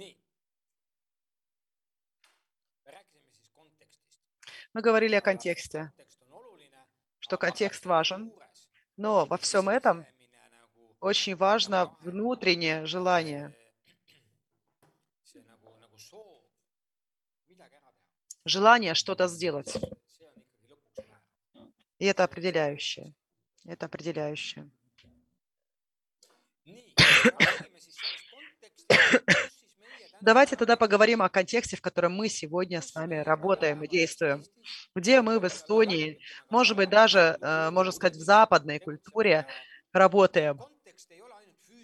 nii. Мы говорили о контексте, что контекст важен, но во всем этом очень важно внутреннее желание, teha, желание что-то сделать. И это определяющее. Это определяющее. Давайте тогда поговорим о контексте, в котором мы сегодня с вами работаем и действуем. Где мы в Эстонии, может быть, даже, э, можно сказать, в западной культуре работаем.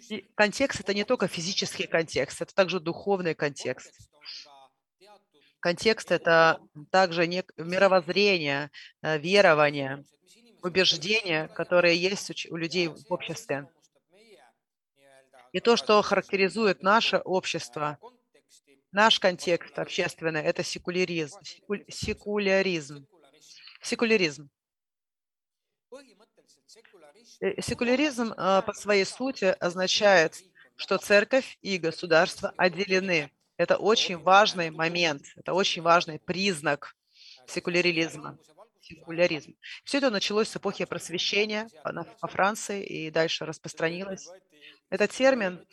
И контекст – это не только физический контекст, это также духовный контекст. Контекст – это также мировоззрение, э, верование, убеждения, которые есть у людей в обществе. И то, что характеризует наше общество, наш контекст общественный – это секуляризм. Секуляризм. Секуляризм. Э, Секуляризм э, по своей сути означает, что церковь и государство отделены. Это очень важный момент, это очень важный признак секуляризма. Секуляризм. Все это началось с эпохи просвещения по Франции и дальше распространилось. Этот термин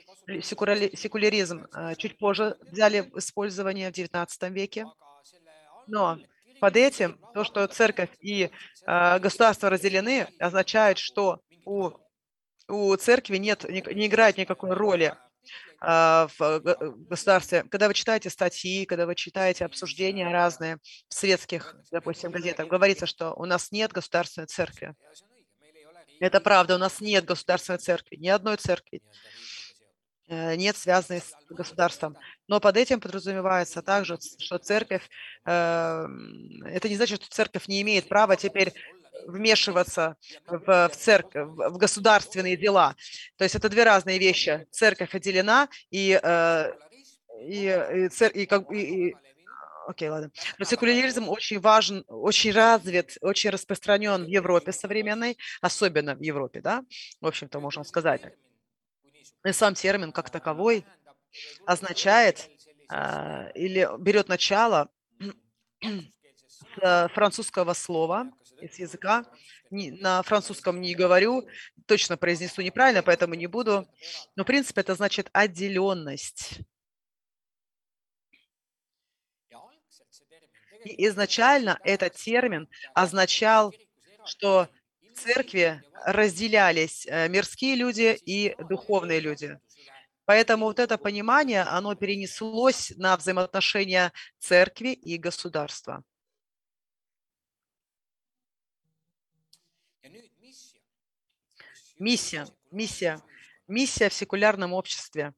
секуляризм э, чуть позже взяли в использование в XIX веке. Но под этим то, что церковь и э, государство разделены, означает, что у, у церкви нет, не играет никакой роли го- в государстве. Когда вы читаете статьи, когда вы читаете обсуждения разные в светских, допустим, газетах, говорится, что у нас нет государственной церкви. Это правда, у нас нет государственной церкви, ни одной церкви э, нет связанной с государством. Но под этим подразумевается также, что церковь, э, м, это не значит, что церковь не имеет права теперь вмешиваться в, в церковь, в государственные дела. То есть это две разные вещи. Церковь отделена, и, э, и, и, цер- и как и- и- Окей, ладно. Но секуляризм очень важен, очень развит, очень распространен в Европе современной, особенно в Европе, да, в общем-то, можно сказать. И сам термин как таковой означает а, или берет начало с французского слова, из языка. На французском не говорю, точно произнесу неправильно, поэтому не буду. Но, в принципе, это значит отделенность. И изначально этот термин означал, что в церкви разделялись э, мирские люди и духовные люди. Поэтому вот это понимание, оно перенеслось на взаимоотношения церкви и государства. Миссия, миссия, миссия в секулярном обществе.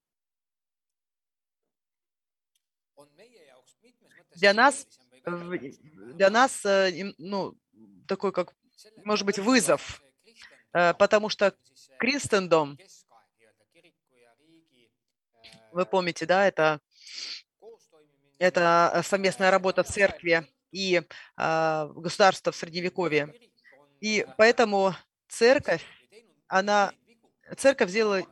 Для нас, для нас, э, ну, такой как, может быть, вызов, э, потому что Кристендом, вы помните, да, это, это совместная работа церкви и а, государства в Средневековье. И поэтому церковь, она, церковь сделала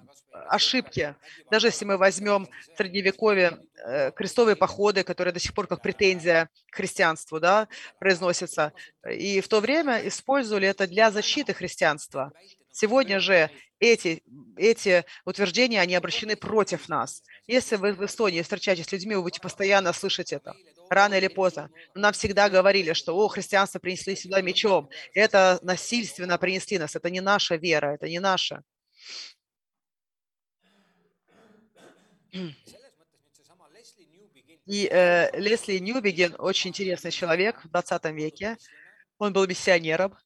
ошибки. Даже если мы возьмем в Средневековье э, крестовые походы, которые до сих пор как претензия к христианству да, произносятся, и в то время использовали это для защиты христианства. Сегодня же эти, эти утверждения, они обращены против нас. Если вы в Эстонии встречаетесь с людьми, вы будете постоянно слышать это, рано или поздно. Но нам всегда говорили, что, о, христианство принесли сюда мечом, это насильственно принесли нас, это не наша вера, это не наша. И э, Лесли Ньюбиген, очень интересный человек в 20 веке, он был миссионером.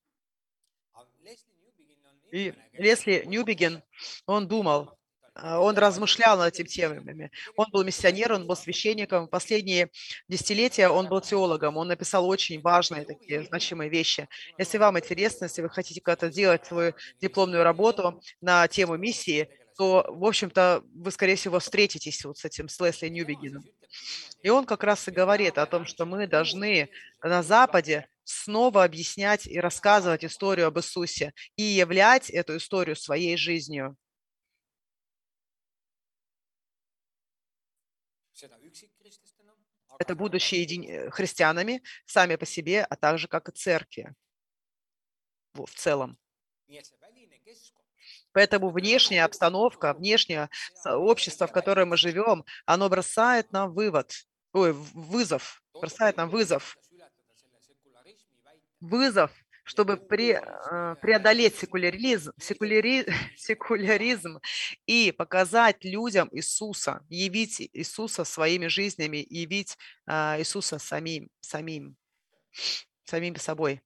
И Лесли Ньюбиген, он думал, а, он размышлял над этими темами. Он был миссионером, он был священником. Последние десятилетия он был теологом. Он написал очень важные такие значимые вещи. Если вам интересно, если вы хотите как-то делать свою дипломную работу на тему миссии, то, в общем-то, вы, скорее всего, встретитесь вот с этим, с Лесли Ньюбигеном. И он как раз и говорит о том, что мы должны на Западе снова объяснять и рассказывать историю об Иисусе и являть эту историю своей жизнью. это будущее еди- э, христианами сами по себе, а также как и церкви в целом. Поэтому внешняя обстановка, внешнее общество, в котором мы живем, оно бросает нам вывод, ой, вызов, бросает нам вызов, вызов, чтобы пре- э, преодолеть секуляризм, секуляри- секуляризм и показать людям Иисуса, явить Иисуса своими жизнями, явить а, Иисуса самим, самим, самим собой.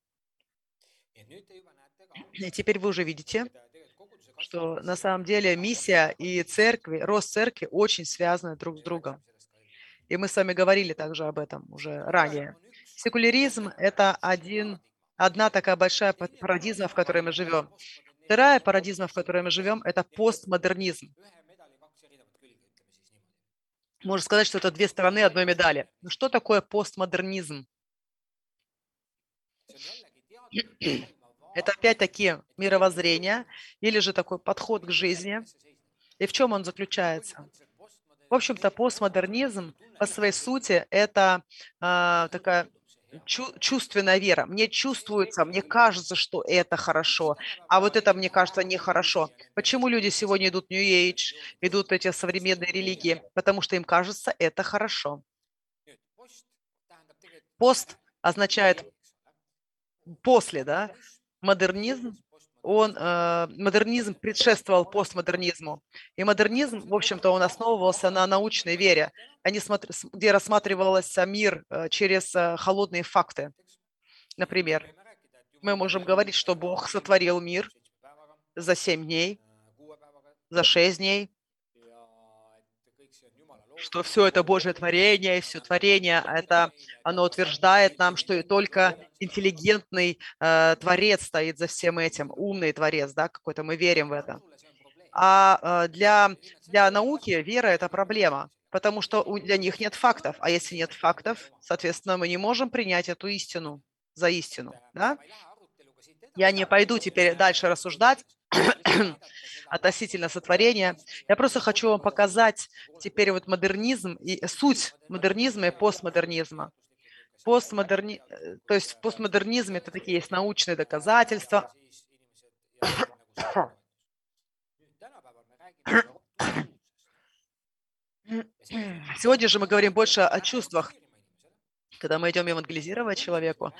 И теперь вы уже видите, что на самом деле миссия и церкви, рост церкви очень связаны друг с другом. И мы с вами говорили также об этом уже ранее. Секуляризм – это один, одна такая большая па- парадигма, в которой мы живем. Вторая парадигма, в которой мы живем, это постмодернизм. Можно сказать, что это две стороны одной медали. Но что такое постмодернизм? Это опять-таки мировоззрение или же такой подход к жизни. И в чем он заключается? В общем-то, постмодернизм по своей сути это а, такая чу- чувственная вера. Мне чувствуется, мне кажется, что это хорошо, а вот это мне кажется нехорошо. Почему люди сегодня идут New Age, идут эти современные религии? Потому что им кажется это хорошо. Пост означает после, да? Модернизм, он, э, модернизм предшествовал постмодернизму. И модернизм, в общем-то, он основывался на научной вере, они смотр- с- где рассматривался мир э, через э, холодные факты. Например, мы можем говорить, что Бог сотворил мир за семь дней, за шесть дней, что все это Божье творение, все творение, это оно утверждает нам, что и только интеллигентный э, творец стоит за всем этим, умный творец, да, какой-то мы верим в это. А э, для, для науки вера – это проблема, потому что у- для них нет фактов, а если нет фактов, соответственно, мы не можем принять эту истину за истину, да? Я не пойду теперь дальше рассуждать относительно сотворения. Я просто хочу вам показать теперь вот модернизм и суть модернизма и постмодернизма. Постмодерни... э, То есть в постмодернизме это такие есть научные доказательства. Сегодня же мы говорим больше о чувствах, когда мы идем евангелизировать человеку.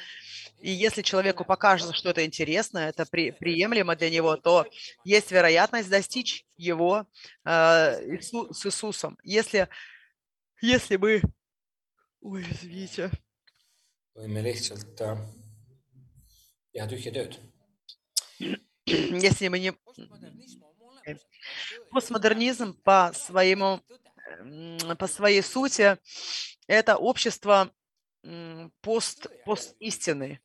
И если человеку покажется, что это интересно, это при, приемлемо для него, то есть вероятность достичь его э, Иису- с Иисусом. Если, если мы... Ой, извините. Если мы не... Постмодернизм по своему, по своей сути, это общество пост, пост истины.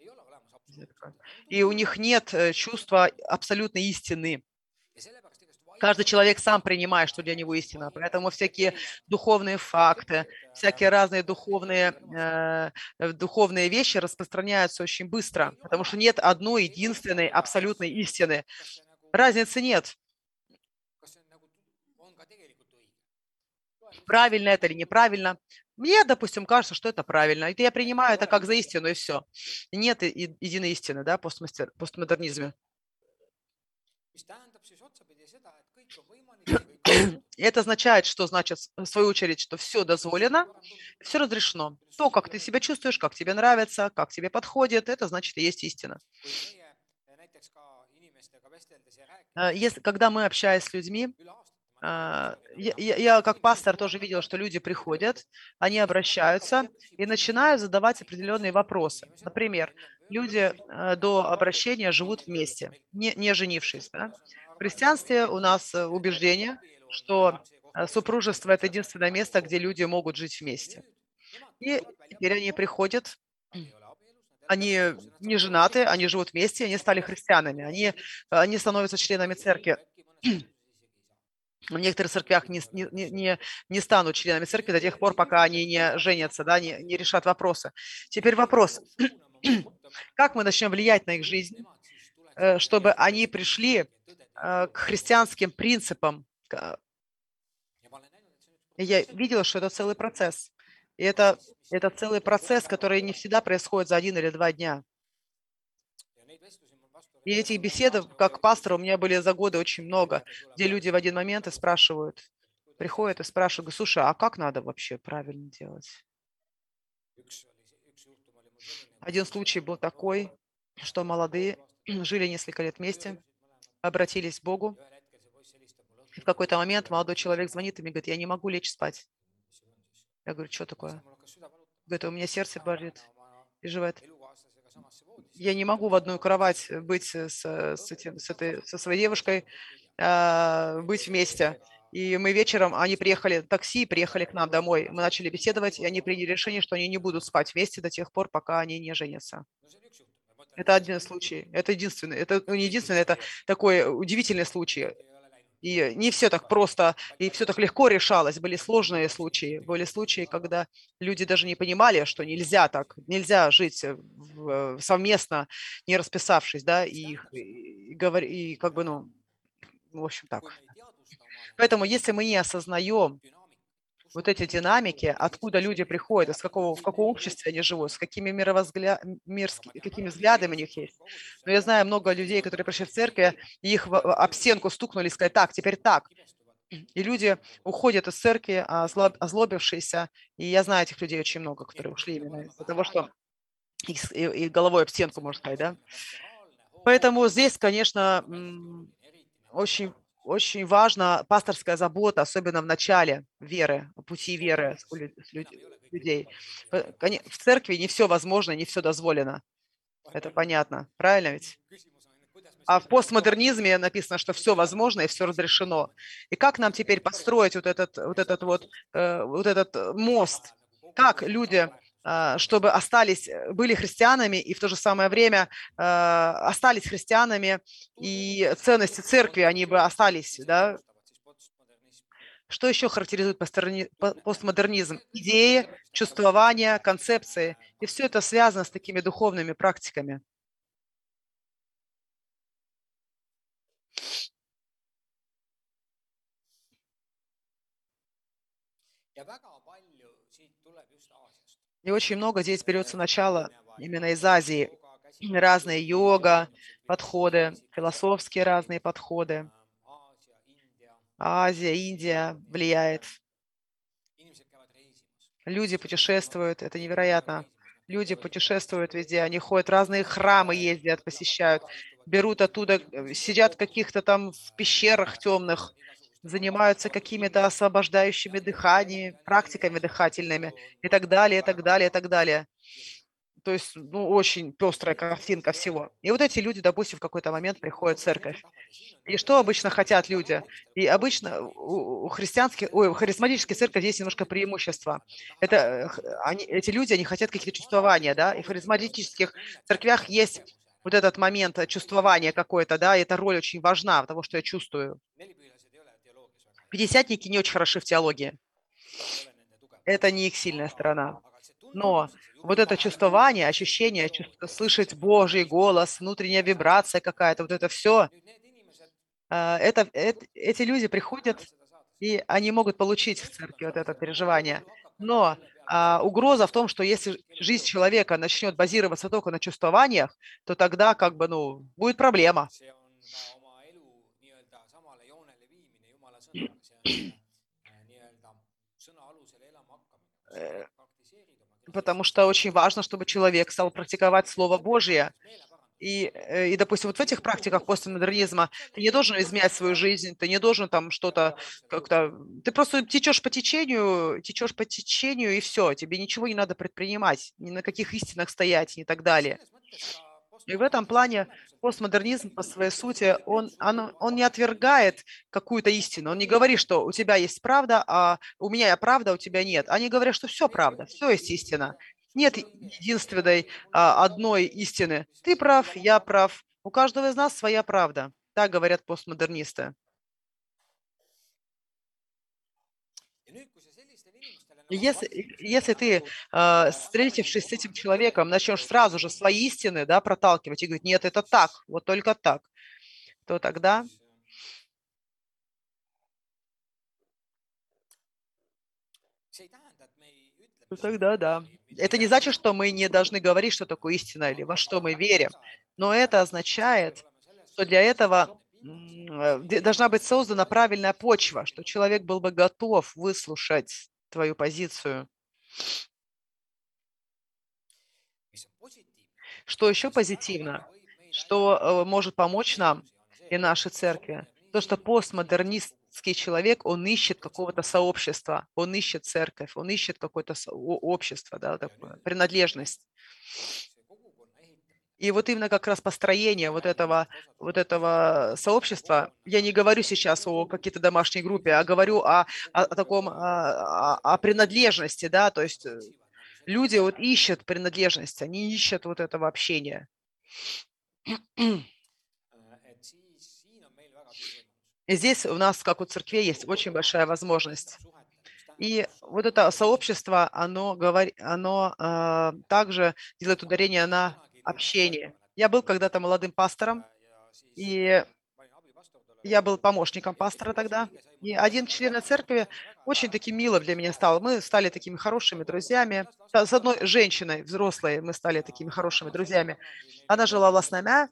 И у них нет э, чувства абсолютной истины. Каждый человек сам принимает, что для него истина. Поэтому всякие духовные факты, всякие разные духовные, э, э, духовные вещи распространяются очень быстро, потому что нет одной единственной абсолютной истины. Разницы нет. Правильно это или неправильно. Мне, допустим, кажется, что это правильно. И я принимаю это как за истину, и все. Нет единой истины, да, постмастер- постмодернизме. это означает, что значит, в свою очередь, что все дозволено, все разрешено. То, как ты себя чувствуешь, как тебе нравится, как тебе подходит, это значит и есть истина. Э, rääkides Если, когда мы общаясь с людьми, я, я- я как пастор тоже видел, что люди приходят, они обращаются и начинают задавать определенные вопросы. Например, люди э, до обращения живут вместе, не, не женившись. да. В христианстве у нас э, убеждение, что э, супружество – это единственное место, где люди могут жить вместе. И теперь они приходят, они не женаты, они живут вместе, они стали христианами, они, они становятся членами церкви. В некоторых церквях не, не, не- не, станут членами церкви до тех пор, пока они не женятся, да, не, не решат вопросы. Теперь вопрос, как мы начнем влиять на их жизнь, э, чтобы они пришли э, к христианским принципам, И я видела, что это целый процесс. И это, это целый процесс, который не всегда происходит за один или два дня. И этих беседов, как пастора, у меня были за годы очень много, где люди в один момент и спрашивают, приходят и спрашивают, слушай, а как надо вообще правильно делать? Один случай был такой, что молодые жили несколько лет вместе, обратились к Богу. И в какой-то момент молодой человек звонит и мне говорит, я не могу лечь спать. Я говорю, что такое? Говорит, у меня сердце болит живет. Я не могу в одну кровать быть с, с, этим, с этой, со своей девушкой, э, быть вместе. И мы вечером, они приехали, такси, приехали к нам домой. Мы начали беседовать, и они приняли решение, что они не будут спать вместе до тех пор, пока они не женятся. Это один случай. Это единственный. Это ну, не единственный, это такой удивительный случай. И не все так просто, и все так легко решалось. Были сложные случаи. Были случаи, когда люди даже не понимали, что нельзя так, нельзя жить в, совместно, не расписавшись, да, и, и, и как бы, ну, в общем, так. Поэтому если мы не осознаем вот эти динамики, откуда люди приходят, из какого, в каком обществе они живут, с какими мировозгля... мирскими, какими взглядами у них есть. Но я знаю много людей, которые пришли в церковь, и их об стенку стукнули и сказали, так, теперь так. И люди уходят из церкви, озлобившиеся, и я знаю этих людей очень много, которые ушли именно из-за того, что и головой об стенку, можно сказать, да. Поэтому здесь, конечно, очень очень важна пасторская забота, особенно в начале веры, пути веры людей. В церкви не все возможно, не все дозволено. Это понятно. Правильно ведь? А в постмодернизме написано, что все возможно и все разрешено. И как нам теперь построить вот этот вот, этот вот, э, вот этот мост? Как люди чтобы остались, э, были христианами и в то же самое время а, остались христианами, и ценности церкви, они бы остались, да? Что еще характеризует постмодернизм? Идеи, чувствования, концепции. И все это связано с такими духовными практиками. Ja И очень много здесь берется начало именно из Азии. Разные йога, подходы, философские разные подходы. Азия, Индия влияет. Люди путешествуют, это невероятно. Люди путешествуют везде, они ходят, разные храмы ездят, посещают, берут оттуда, сидят в каких-то там в пещерах темных, занимаются какими-то освобождающими дыханиями, практиками дыхательными и так далее, и так далее, и так далее. То есть, ну, очень пестрая картинка всего. И вот эти люди, допустим, в какой-то момент приходят в церковь. И что обычно хотят люди? И обычно у христианских, у харизматической церкви есть немножко преимущество. Это они, эти люди, они хотят какие-то чувствования, да, и в харизматических церквях есть вот этот момент чувствования какое-то, да, и эта роль очень важна, того, что я чувствую. Пятидесятники не очень хороши в теологии. Это не их сильная сторона. Но вот это чувствование, ощущение, чувство, слышать Божий голос, внутренняя вибрация какая-то, вот это все, а, это, это, эти люди приходят, и они могут получить в церкви вот это переживание. Но а, угроза в том, что если жизнь человека начнет базироваться только на чувствованиях, то тогда как бы, ну, будет проблема. Потому что очень важно, чтобы человек стал практиковать Слово Божье. И, э, и, допустим, вот в этих практиках постмодернизма ты не должен изменять свою жизнь, ты не должен там что-то как-то... Ты просто течешь по течению, течешь по течению, и все. Тебе ничего не надо предпринимать, ни на каких истинах стоять и так далее. И в этом плане постмодернизм по своей сути, он, он, он не отвергает какую-то истину. Он не говорит, что у тебя есть правда, а у меня есть правда, а у тебя нет. Они говорят, что все правда, все есть истина. Нет единственной а, одной истины. Ты прав, я прав. У каждого из нас своя правда. Так говорят постмодернисты. Если, если ты, э, встретившись с этим человеком, начнешь сразу же свои истины да, проталкивать и говорить, нет, это так, вот только так, то тогда Ну, тогда да. Это не значит, что мы не должны говорить, что такое истина или во что мы верим, но это означает, что для этого э, должна быть создана правильная почва, что человек был бы готов выслушать твою позицию. Что еще позитивно, что э, может помочь нам и нашей церкви, то, что постмодернистский человек, он ищет какого-то сообщества, он ищет церковь, он ищет какое-то общество, да, такое, принадлежность. И вот именно как раз построение вот этого, вот этого сообщества, я не говорю сейчас о какой-то домашней группе, а говорю о, о, о таком, о, о принадлежности, да, то есть э, люди вот ищут принадлежность, они ищут вот этого общения. Здесь у нас, как у церкви, есть очень большая возможность. И вот это сообщество, оно, говор... оно э, также делает ударение на общение. Я был когда-то молодым пастором, и я был помощником пастора тогда. И один член церкви очень таки мило для меня стал. Мы стали такими хорошими друзьями. С одной женщиной, взрослой, мы стали такими хорошими друзьями. Она жила в Ласнамя,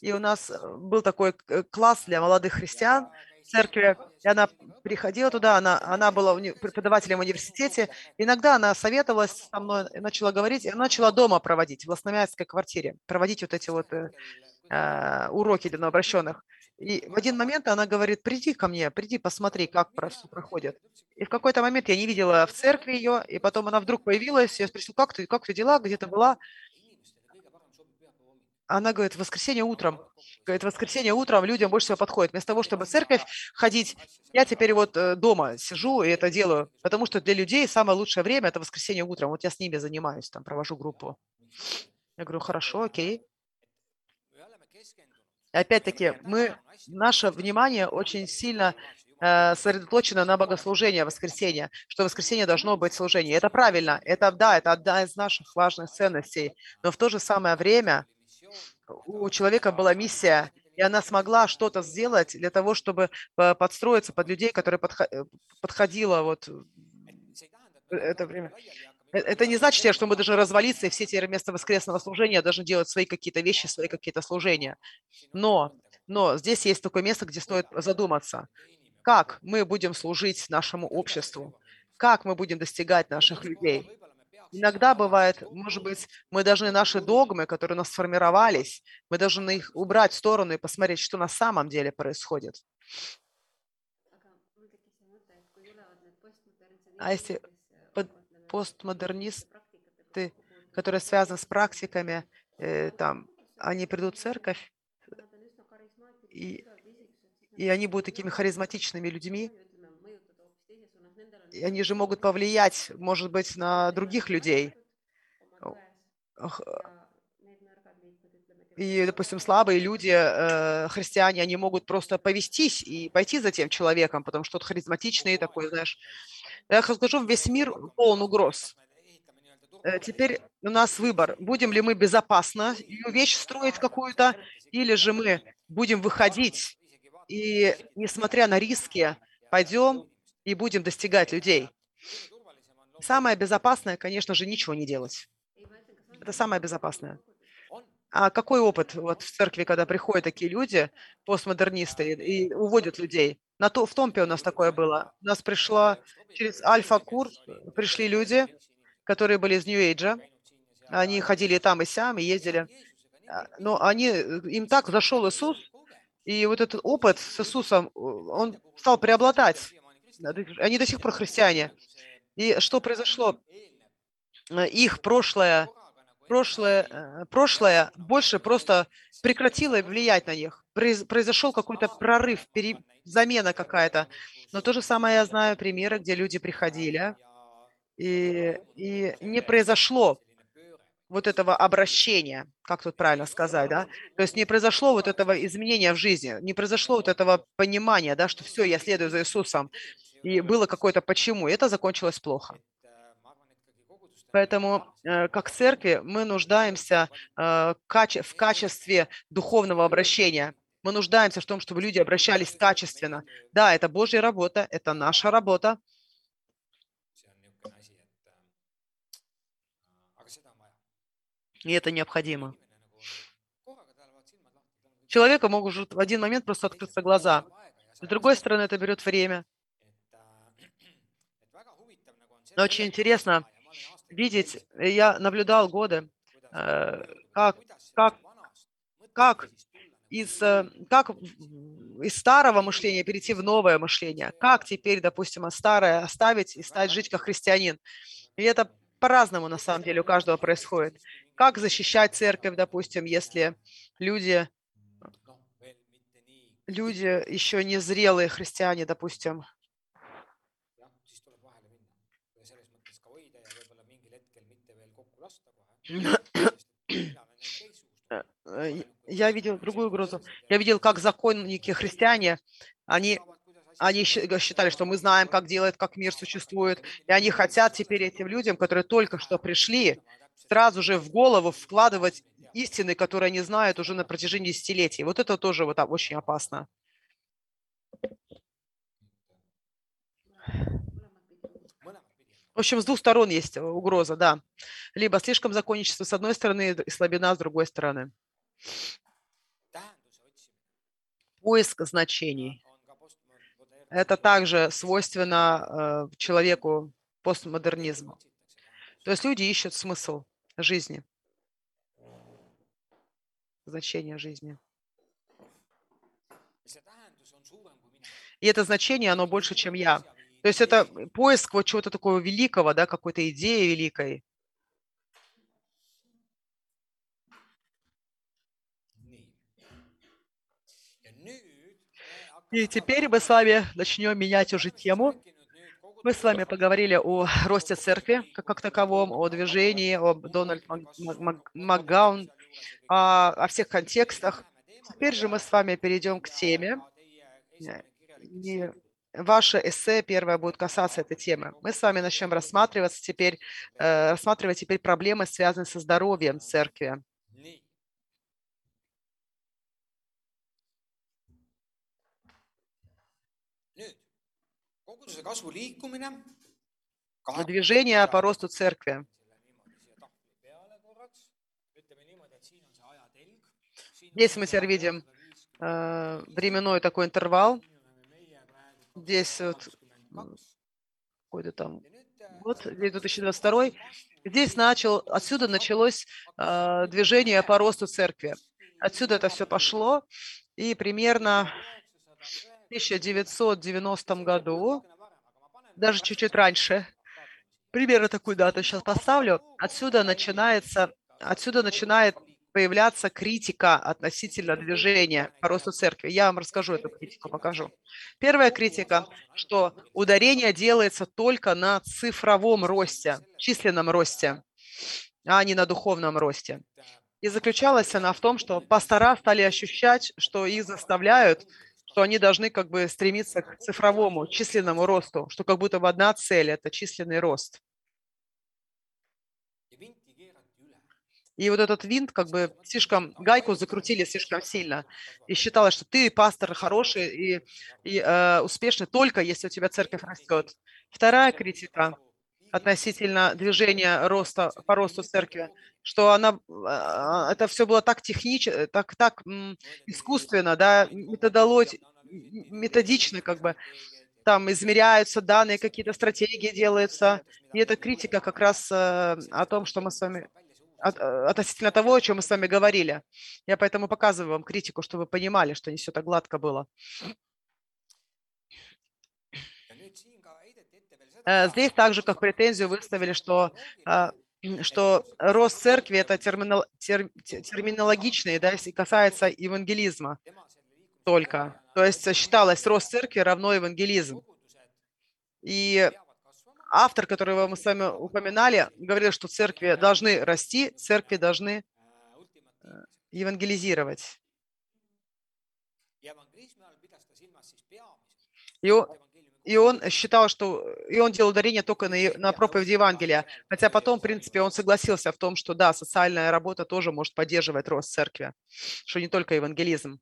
и у нас был такой класс для молодых христиан церкви. И она приходила туда, она, она была преподавателем в университете. Иногда она советовалась со мной, начала говорить, и она начала дома проводить, в Ласномятской квартире, проводить вот эти вот э, э уроки для новообращенных. И в один момент она говорит, приди ко мне, приди, посмотри, как все проходит. И в какой-то момент я не видела в церкви ее, и потом она вдруг появилась, я спросил, как ты, как ты дела, где ты была? Она говорит, воскресенье утром. Говорит, воскресенье утром людям больше всего подходит. Вместо того, чтобы в церковь ходить, я теперь вот э, дома сижу и это делаю, потому что для людей самое лучшее время – это воскресенье утром. Вот я с ними занимаюсь, там, провожу группу. Я говорю, хорошо, окей. Опять-таки, мы, наше внимание очень сильно э, сосредоточено на богослужении воскресенья, что воскресенье должно быть служение. Это правильно, это да, это одна из наших важных ценностей, но в то же самое время у человека была миссия, и она смогла что-то сделать для того, чтобы э, подстроиться под людей, которые э, подходило вот это время. Это не значит, что мы должны развалиться, и все эти места воскресного служения должны делать свои какие-то вещи, свои какие-то служения. Но, но здесь есть такое место, где стоит задуматься, как мы будем служить нашему обществу, как мы будем достигать наших людей. Иногда бывает, может быть, мы должны наши догмы, которые у нас сформировались, мы должны их убрать в сторону и посмотреть, что на самом деле происходит. А если постмодернисты, которые связаны с практиками, э, там, они придут в церковь, и, и они будут такими харизматичными людьми, они же могут повлиять, может быть, на других людей. И, допустим, слабые люди, э, христиане, они могут просто повестись и пойти за тем человеком, потому что он харизматичный такой, знаешь, я скажу, весь мир полон угроз. Э, теперь у нас выбор, будем ли мы безопасно ее вещь строить какую-то, или же мы будем выходить и, несмотря на риски, пойдем и будем достигать людей. Самое безопасное, конечно же, ничего не делать. Это самое безопасное. А какой опыт вот в церкви, когда приходят такие люди, постмодернисты, и, уводят людей? На то, в Томпе у нас такое было. У нас пришла через альфа-курс, пришли люди, которые были из Нью-Эйджа. Они ходили там и сям, и ездили. А, но они, им так зашел Иисус, и вот этот опыт с Иисусом, он стал преобладать. Они до сих пор христиане. И что произошло? Их прошлое прошлое, э, прошлое больше просто прекратило влиять на них. Произошел какой-то прорыв, пере, замена какая-то. Но то же самое я знаю примеры, где люди приходили, и, и не произошло вот этого обращения, как тут правильно сказать, да? То есть не произошло вот этого изменения в жизни, не произошло вот этого понимания, да, что все, я следую за Иисусом, и было какое-то почему, и это закончилось плохо. Поэтому, э, как церкви, мы нуждаемся э, в качестве духовного обращения. Мы нуждаемся в том, чтобы люди обращались качественно. Да, это Божья работа, это наша работа. И это необходимо. Человека могут в один момент просто открыться глаза. С другой стороны, это берет время. Но очень интересно видеть, я наблюдал годы, э, как, как, как из, э, как из старого мышления перейти в новое мышление, как теперь, допустим, старое оставить и стать жить как христианин. И это по-разному на самом деле у каждого происходит. Как защищать церковь, допустим, если люди, люди еще не зрелые христиане, допустим, я видел другую угрозу. Я видел, как законники христиане, они, они считали, что мы знаем, как делать, как мир существует, и они хотят теперь этим людям, которые только что пришли, сразу же в голову вкладывать истины, которые они знают уже на протяжении десятилетий. Вот это тоже вот очень опасно. В общем, с двух сторон есть угроза, да. Либо слишком законничество с одной стороны и слабина с другой стороны. Поиск значений. Это также свойственно э, человеку постмодернизма. То есть люди ищут смысл жизни, значение жизни. И это значение, оно больше, чем я. То есть это поиск вот чего-то такого великого, да, какой-то идеи великой. И теперь мы с вами начнем менять уже тему. Мы с вами поговорили о росте церкви как, как таковом, о движении, о Дональд Макгаун, о, о всех контекстах. Теперь же мы с вами перейдем к теме. Ваше эссе первое будет касаться этой темы. Мы с вами начнем рассматривать теперь, э, рассматривать теперь проблемы, связанные со здоровьем церкви. Движение по росту церкви. Здесь мы теперь видим э, временной такой интервал. Здесь вот какой-то там год, здесь 2022. Здесь начал, отсюда началось э, движение по росту церкви. Отсюда это все пошло, и примерно в 1990 году даже чуть-чуть раньше. Примерно такую дату сейчас поставлю. Отсюда начинается, отсюда начинает появляться критика относительно движения по росту церкви. Я вам расскажу эту критику, покажу. Первая критика, что ударение делается только на цифровом росте, численном росте, а не на духовном росте. И заключалась она в том, что пастора стали ощущать, что их заставляют что они должны как бы стремиться к цифровому, численному росту, что как будто бы одна цель – это численный рост. И вот этот винт, как бы слишком, гайку закрутили слишком сильно. И считалось, что ты пастор хороший и, и э, успешный только если у тебя церковь растет. Вторая критика относительно движения роста, по росту церкви, что она, а, это все было так технично, так, так искусственно, да, методологи, методично как бы, там измеряются данные, какие-то стратегии делаются. И это критика как раз э, о том, что мы с вами э, относительно того, о чем мы с вами говорили. Я поэтому показываю вам критику, чтобы вы понимали, что не все так гладко было. Э, здесь также как претензию выставили, что, а, что рост церкви – это терминол, тер, терминологичный, да, если касается евангелизма только. То есть считалось, рост церкви равно евангелизм. И автор, которого мы с вами упоминали, говорил, что церкви должны расти, церкви должны э, евангелизировать. И и он считал, что и он делал ударение только на, на проповедь Евангелия. Хотя потом, в принципе, он согласился в том, что да, социальная работа тоже может поддерживать рост церкви, что не только евангелизм.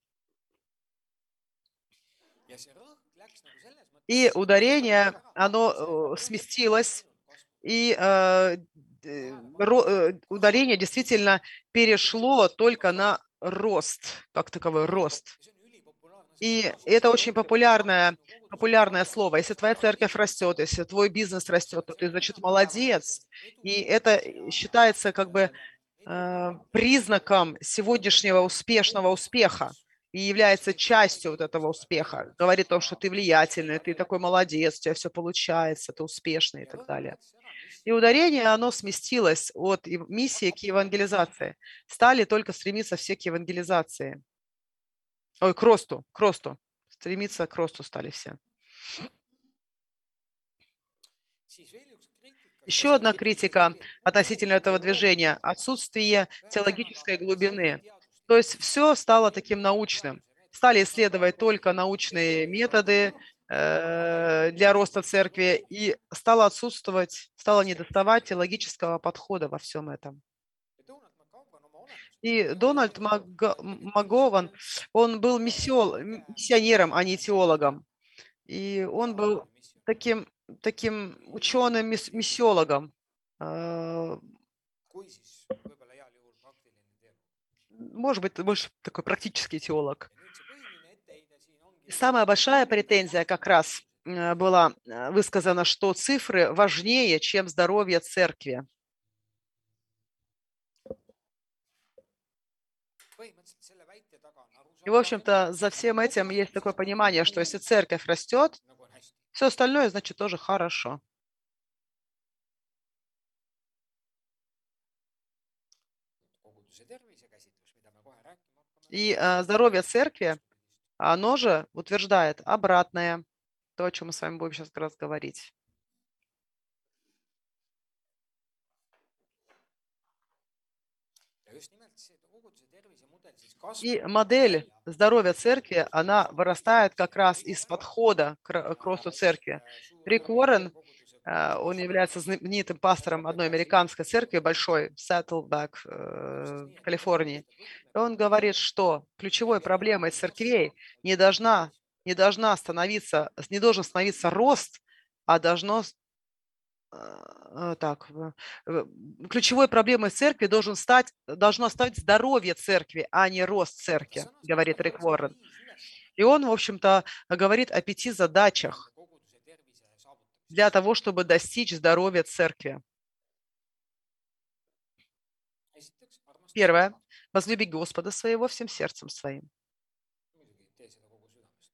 И ударение, оно э, сместилось, и э, э, ударение действительно перешло только на рост, как таковой рост. И это очень популярное, популярное слово. Если твоя церковь растет, если твой бизнес растет, то ты, значит, молодец. И это считается как бы э, признаком сегодняшнего успешного успеха и является частью вот этого успеха. Говорит о том, что ты влиятельный, ты такой молодец, у тебя все получается, ты успешный и так далее. И ударение, оно сместилось от миссии к евангелизации. Стали только стремиться все к евангелизации. Ой, к росту, к росту. Стремиться к росту стали все. Еще одна критика относительно этого движения – отсутствие теологической глубины. То есть все стало таким научным. Стали исследовать только научные методы э, для роста церкви, и стало отсутствовать, стало недоставать теологического подхода во всем этом. И Дональд Магован, он был миссионером, а не теологом. И он был таким, таким ученым миссиологом. А, может быть, больше такой практический теолог. Самая большая претензия как раз э, была э, высказана, что цифры важнее, чем здоровье церкви. И, в общем-то, за всем этим есть такое понимание, что если церковь растет, все остальное, значит, тоже хорошо. И э, здоровье церкви, оно же утверждает обратное, то, о чем мы с вами будем сейчас как раз говорить. И модель здоровья церкви, она вырастает как раз из подхода к, росту церкви. Рик Уоррен, он является знаменитым пастором одной американской церкви, большой, Saddleback, э, в Калифорнии. И он говорит, что ключевой проблемой церквей не должна, не должна становиться, не должен становиться рост, а должно а, так, ключевой проблемой церкви должен стать, должно стать здоровье церкви, а не рост церкви, говорит Рик Уоррен. И он, в общем-то, говорит о пяти задачах для того, чтобы достичь здоровья церкви. Первое. Возлюби Господа своего всем сердцем своим.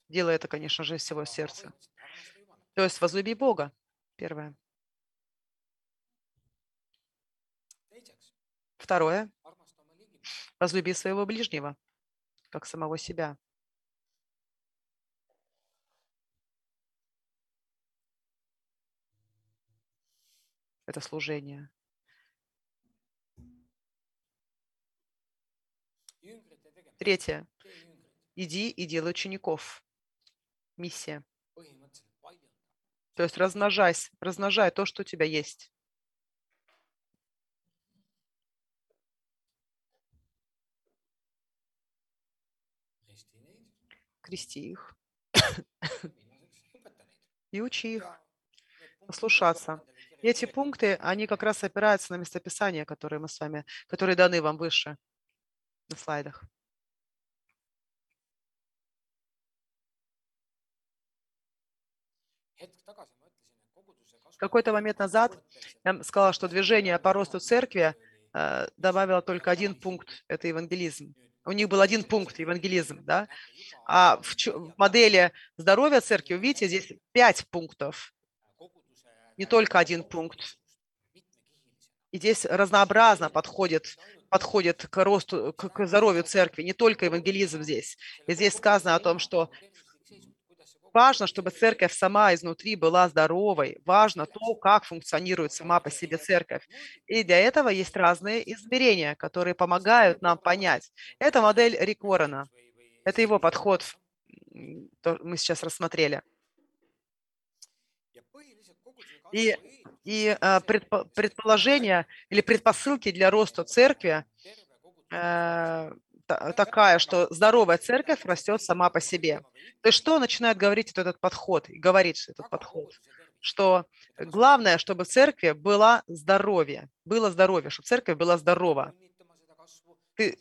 Делай это, конечно же, из всего сердца. То есть возлюби Бога. Первое. Второе. Возлюби своего ближнего, как самого себя. Это служение. Третье. Иди и делай учеников. Миссия. То есть размножайся, размножай то, что у тебя есть. крести их и учи их послушаться. И эти пункты, они как раз опираются на местописания, которые мы с вами, которые даны вам выше на слайдах. Какой-то момент назад я сказала, что движение по росту церкви э, добавило только один пункт – это евангелизм. У них был один пункт – евангелизм, да? А в, в модели здоровья церкви, видите, здесь пять пунктов, не только один пункт. И здесь разнообразно подходит, подходит к росту, к, к здоровью церкви, не только евангелизм здесь. И здесь сказано о том, что важно, чтобы церковь сама изнутри была здоровой. Важно то, как функционирует сама по себе церковь. И для этого есть разные измерения, которые помогают нам понять. Это модель Рик Уоррена. Это его подход, мы сейчас рассмотрели. И, и а, предположение или предпосылки для роста церкви э, такая, что здоровая церковь растет сама по себе. То есть что начинает говорить этот подход и говорит этот подход? что главное, чтобы в церкви было здоровье, было здоровье, чтобы церковь была здорова. Ты,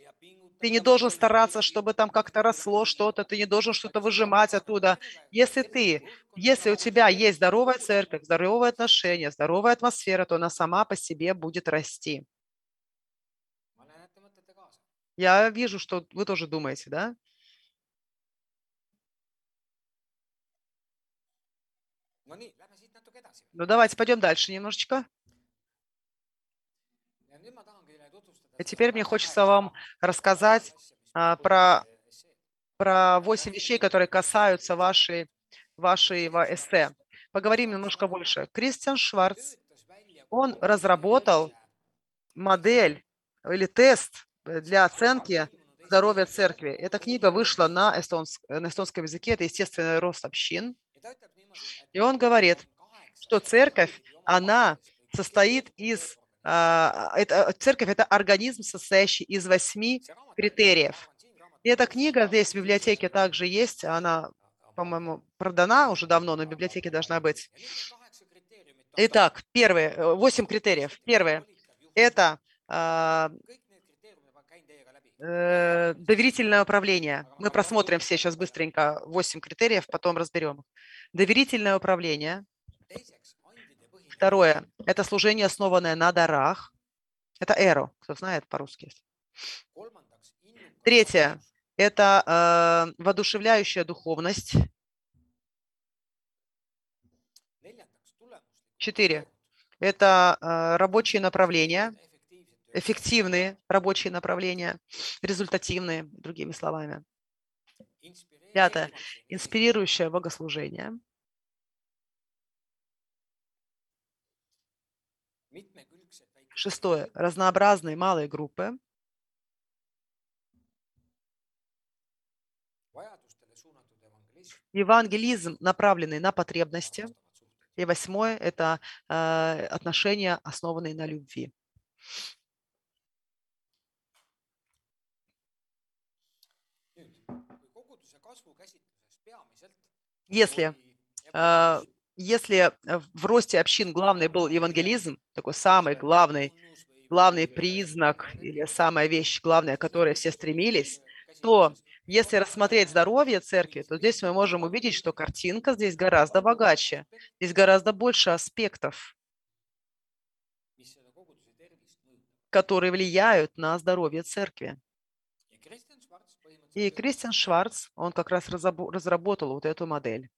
ты не должен стараться, чтобы там как-то росло что-то, ты не должен что-то выжимать оттуда. Если ты, если у тебя есть здоровая церковь, здоровые отношения, здоровая атмосфера, то она сама по себе будет расти. Я вижу, что вы тоже думаете, да? Ну, давайте пойдем дальше немножечко. И теперь мне хочется вам рассказать а, про, про 8 вещей, которые касаются вашей, вашего эссе. Поговорим немножко больше. Кристиан Шварц, он разработал модель или тест для оценки здоровья церкви. Эта книга вышла на, эстонск, на эстонском языке, это естественный рост общин. И он говорит, что церковь, она состоит из это, церковь – это организм, состоящий из восьми критериев. И эта книга здесь в библиотеке также есть. Она, по-моему, продана уже давно, но в библиотеке должна быть. Итак, первые, э, восемь критериев. Первое – это э, э, доверительное управление. Мы просмотрим все сейчас быстренько восемь критериев, потом разберем. Доверительное управление. Второе – это служение, основанное на дарах. Это эро, кто знает по-русски. Третье – это э, воодушевляющая духовность. Четыре – это э, рабочие направления, эффективные рабочие направления, результативные, другими словами. Пятое – инспирирующее богослужение. Шестое. Разнообразные малые группы. Евангелизм, направленный на потребности. И восьмое – это э, отношения, основанные на любви. Если э, если э, в росте общин главный был евангелизм, такой самый главный, главный признак или самая вещь главная, к которой все стремились, то если рассмотреть здоровье церкви, то здесь мы можем увидеть, что картинка здесь гораздо богаче. Здесь гораздо больше аспектов, которые влияют на здоровье церкви. И Кристиан Шварц, он как раз разработал вот эту модель.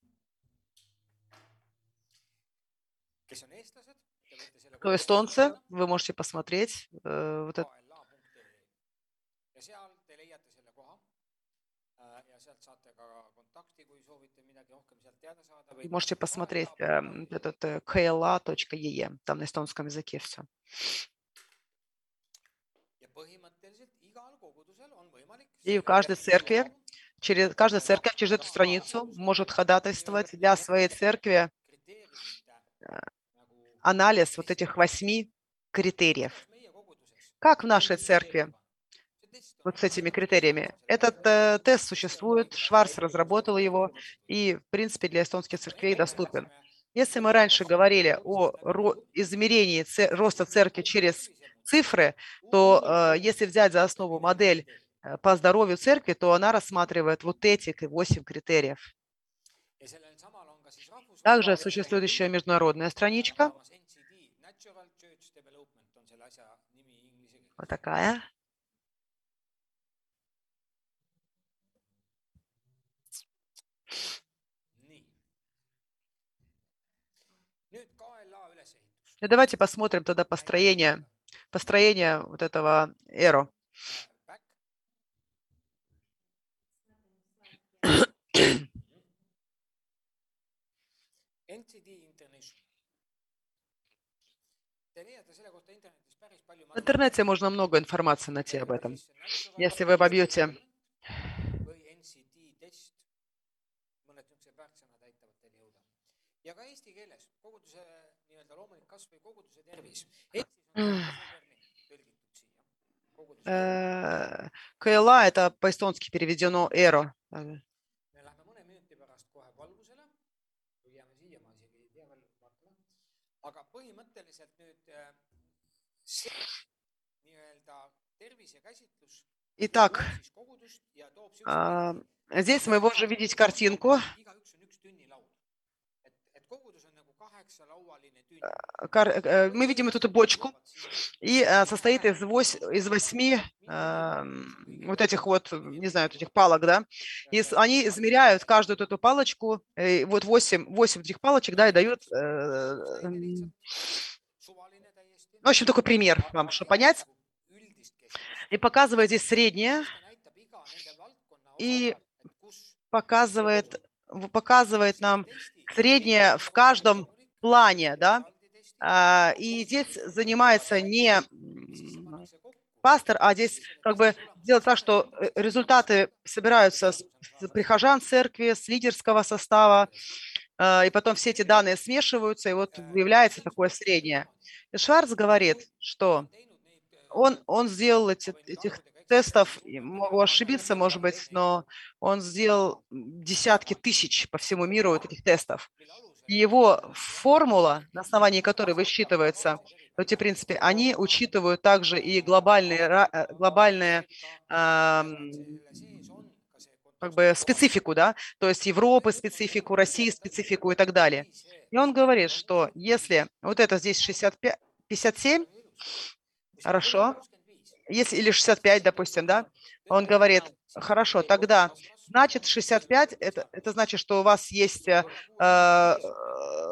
Кто эстонцы, вы можете посмотреть э, вот это. Вы можете посмотреть э, этот э, kla.ee, там на эстонском языке все. И в каждой церкви, через каждая церковь через эту страницу может ходатайствовать для своей церкви. э, анализ вот этих восьми критериев. Как в нашей церкви вот с этими критериями? Этот э, тест существует, Шварц разработал его и, в принципе, для эстонских церквей доступен. Если мы раньше говорили о измерении роста церкви через цифры, то э, если взять за основу модель э, по здоровью церкви, то она рассматривает вот эти восемь критериев. Также существует еще международная страничка, Вот такая. И давайте посмотрим тогда построение, построение вот этого эро. В интернете можно много информации найти об этом. Если вы вобьете КЛА – это по-эстонски переведено «эро». Итак, а, здесь мы можем видеть картинку. Кар- э, Мы видим эту бочку, и э, состоит из, вось- из восьми вот этих вот, не знаю, этих палок, да, и они измеряют каждую эту палочку, э, вот восемь, восемь этих палочек, да, и дают, э, täiesti. в общем, такой пример вам, чтобы понять, и показывает здесь среднее, И показывает, показывает нам среднее в каждом плане, да, А, и здесь занимается не пастор, а здесь как бы делать так, что э, результаты собираются с прихожан церкви, с лидерского состава, и потом все эти данные смешиваются, и вот является такое среднее. И Шварц говорит, что он, он сделал эти, этих тестов, могу ошибиться, может быть, но он сделал десятки тысяч по всему миру этих тестов. И его формула, на основании которой высчитывается эти принципы, они учитывают также и глобальные, э, глобальные ам, как бы специфику, да, то есть Европы специфику, России специфику и так далее. И он говорит, что если вот это здесь 65, 57, Хорошо. если или 65, допустим, да, он говорит, хорошо, тогда значит 65, это, это значит, что у вас есть э, э,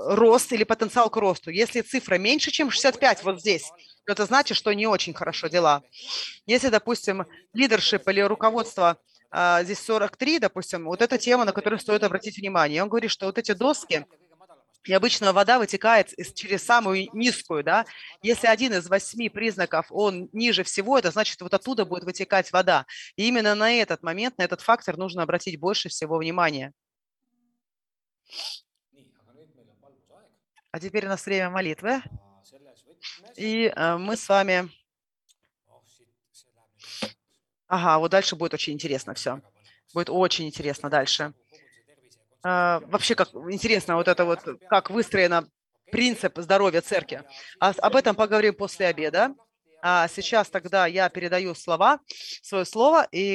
рост или потенциал к росту. Если цифра меньше, чем 65 вот здесь, то это значит, что не очень хорошо дела. Если, допустим, лидершип или руководство а, здесь 43, допустим, вот эта тема, на которую стоит обратить внимание. Он говорит, что вот эти доски, и обычно вода вытекает через самую низкую, да. Если один из восьми признаков, он ниже всего, это значит, вот оттуда будет вытекать вода. И именно на этот момент, на этот фактор нужно обратить больше всего внимания. А теперь у нас время молитвы, и э, мы с вами... Ага, вот дальше будет очень интересно все. Будет очень интересно дальше. А, Вообще, как интересно вот это вот, как выстроено принцип здоровья церкви. А об этом поговорим после обеда. А сейчас тогда я передаю слова, свое слово, и